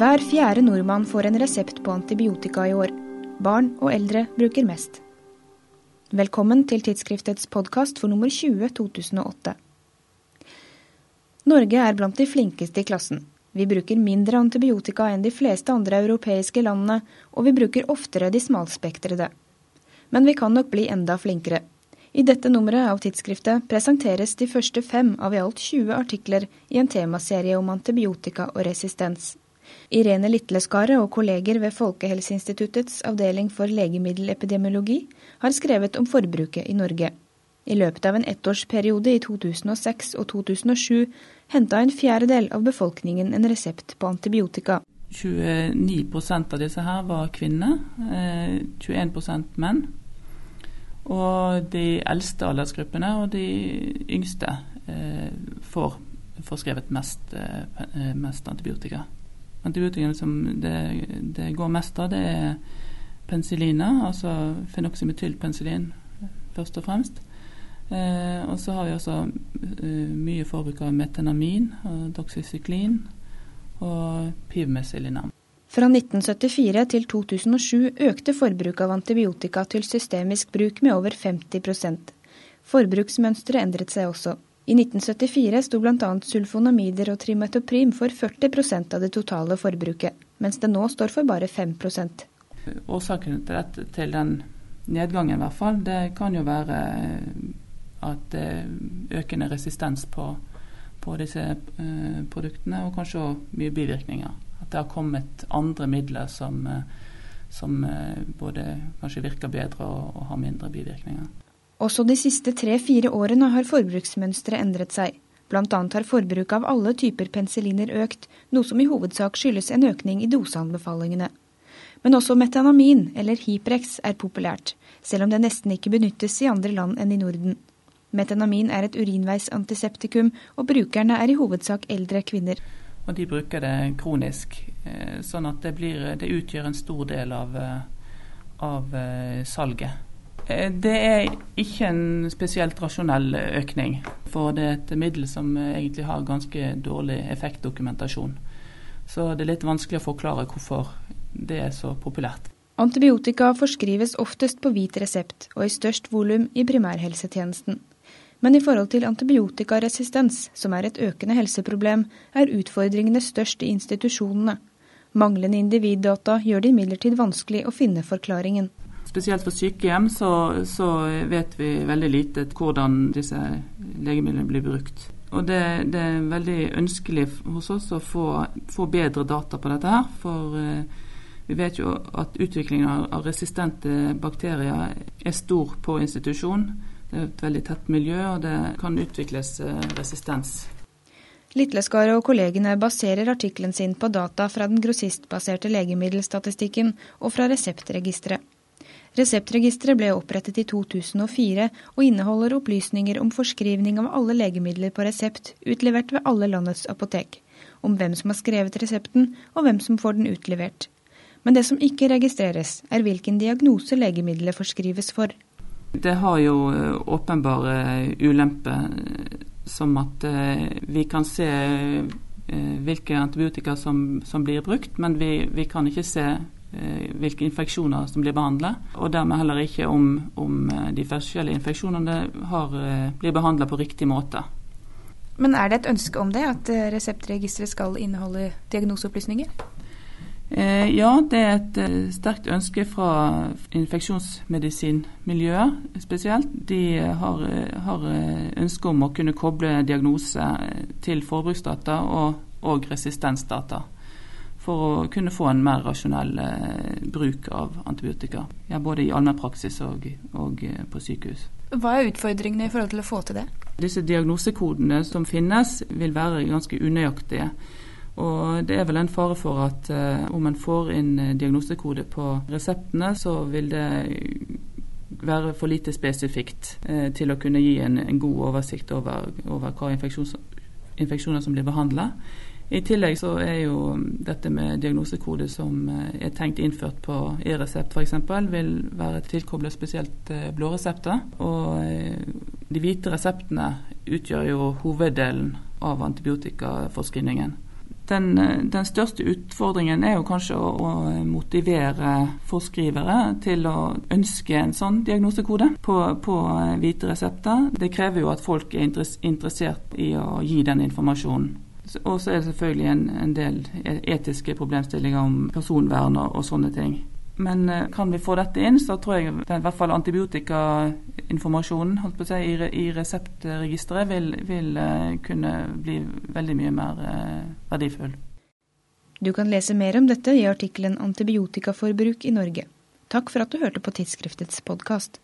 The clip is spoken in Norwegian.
Hver fjerde nordmann får en resept på antibiotika i år. Barn og eldre bruker mest. Velkommen til tidsskriftets podkast for nummer 20 2008. Norge er blant de flinkeste i klassen. Vi bruker mindre antibiotika enn de fleste andre europeiske landene, og vi bruker oftere de smalspektrede. Men vi kan nok bli enda flinkere. I dette nummeret av tidsskriftet presenteres de første fem av i alt 20 artikler i en temaserie om antibiotika og resistens. Irene Litleskaret og kolleger ved Folkehelseinstituttets avdeling for legemiddelepidemiologi har skrevet om forbruket i Norge. I løpet av en ettårsperiode i 2006 og 2007 henta en fjerdedel av befolkningen en resept på antibiotika. 29% av disse her var kvinner, 21 eh, menn. Og de eldste aldersgruppene og de yngste eh, får forskrevet mest, eh, mest antibiotika. Antibiotikaene som det, det, går mest av, det er penicilliner, altså fenoxymetylpenicillin først og fremst. Eh, og så har vi også eh, mye forbruk av metanamin og doxycyklin og pivmesilina. Fra 1974 til 2007 økte forbruket av antibiotika til systemisk bruk med over 50 Forbruksmønsteret endret seg også. I 1974 sto bl.a. sulfonamider og trimetoprim for 40% av det totale forbruket, mens det nå står for bare 5 Årsaken til, dette, til den nedgangen, i hvert fall, det kan jo være at det er økende resistens på, på disse eh, produktene, og kanskje òg mye bivirkninger. At det har kommet andre midler som, eh, som eh, både kanskje virker bedre og, og har mindre bivirkninger. Også de siste tre-fire årene har forbruksmønsteret endret seg. Annet har forbruket av alle typer penicilliner økt, noe som i hovedsak skyldes en økning i doseanbefalingene. Men også metanamin, eller Hyprex, er populært, selv om det nesten ikke benyttes i andre land enn i Norden. Metanamin er et urinveisantiseptikum, og brukerne er i hovedsak eldre kvinner. Og de bruker det kronisk, eh, sånn at det, blir, det utgjør en stor del av, eh, av eh, salget. Eh, det er ikke en spesielt rasjonell økning. For det er et middel som eh, egentlig har ganske dårlig effektdokumentasjon. Så det er litt vanskelig å forklare hvorfor det er så populært. Antibiotika forskrives oftest på hvit resept og i størst volum i primærhelsetjenesten. Men i forhold til antibiotikaresistens, som er et økende helseproblem, er utfordringene størst i institusjonene. Manglende individdata gjør det imidlertid vanskelig å finne forklaringen. Spesielt for sykehjem så, så, vet vi veldig lite hvordan disse legemidlene blir brukt. Og det, det er veldig ønskelig hos oss å få, få, bedre data på dette her. For eh, vi vet jo at utviklingen av resistente bakterier er stor på institusjon. Det er et veldig tett miljø, og det kan utvikles eh, resistens. Litleskaret og kollegene baserer artikkelen sin på data fra den grossistbaserte legemiddelstatistikken og fra Reseptregisteret. Reseptregisteret ble opprettet i 2004 og inneholder opplysninger om forskrivning av alle legemidler på resept utlevert ved alle landets apotek, om hvem som har skrevet resepten og hvem som får den utlevert. Men det som ikke registreres, er hvilken diagnose legemiddelet forskrives for. Det har jo eh, åpenbare ulemper, eh, som at eh, vi kan se hvilke antibiotika som, som blir brukt, men vi, vi kan ikke se Eh, hvilke infeksjoner som blir behandlet, og dermed heller ikke om, om eh, de forskjellige infeksjonene har, eh, blir behandla på riktig måte. Men er det et ønske om det, at reseptregisteret skal inneholde diagnoseopplysninger? Eh, ja, det er et sterkt ønske fra infeksjonsmedisinmiljøet spesielt. De har, har ønske om å kunne koble diagnose til forbruksdata og, og resistensdata for å kunne få en mer rasjonell eh, bruk av antibiotika. Ja, både i allmennpraksis og, og eh, på sykehus. Hva er utfordringene i forhold til å få til det? Disse diagnosekodene som finnes, vil være ganske unøyaktige. Og det er vel en fare for at eh, om en får inn eh, diagnosekode på reseptene, så vil det være for lite spesifikt eh, til å kunne gi en, en god oversikt over, over hva infeksjoner som blir behandla. I tillegg så er jo dette med diagnosekode som eh, er tenkt innført på e-resept f.eks., vil være tilkoblet spesielt blå resepter. Og eh, de hvite reseptene utgjør jo hoveddelen av antibiotikaforskrivningen. Den, den, største utfordringen er jo kanskje å, å, motivere forskrivere til å ønske en sånn diagnosekode på, på hvite resepter. Det krever jo at folk er interessert i å gi den informasjonen. Og så er det selvfølgelig en, en del e-, etiske problemstillinger om personvern og, og sånne ting. Men eh, kan vi få dette inn, så tror jeg den, i hvert fall antibiotikainformasjonen si, i, i, reseptregisteret vil, vil uh, kunne bli veldig mye mer uh, verdifull. Du kan lese mer om dette i artikkelen 'Antibiotikaforbruk i Norge'. Takk for at du hørte på tidsskriftets podkast.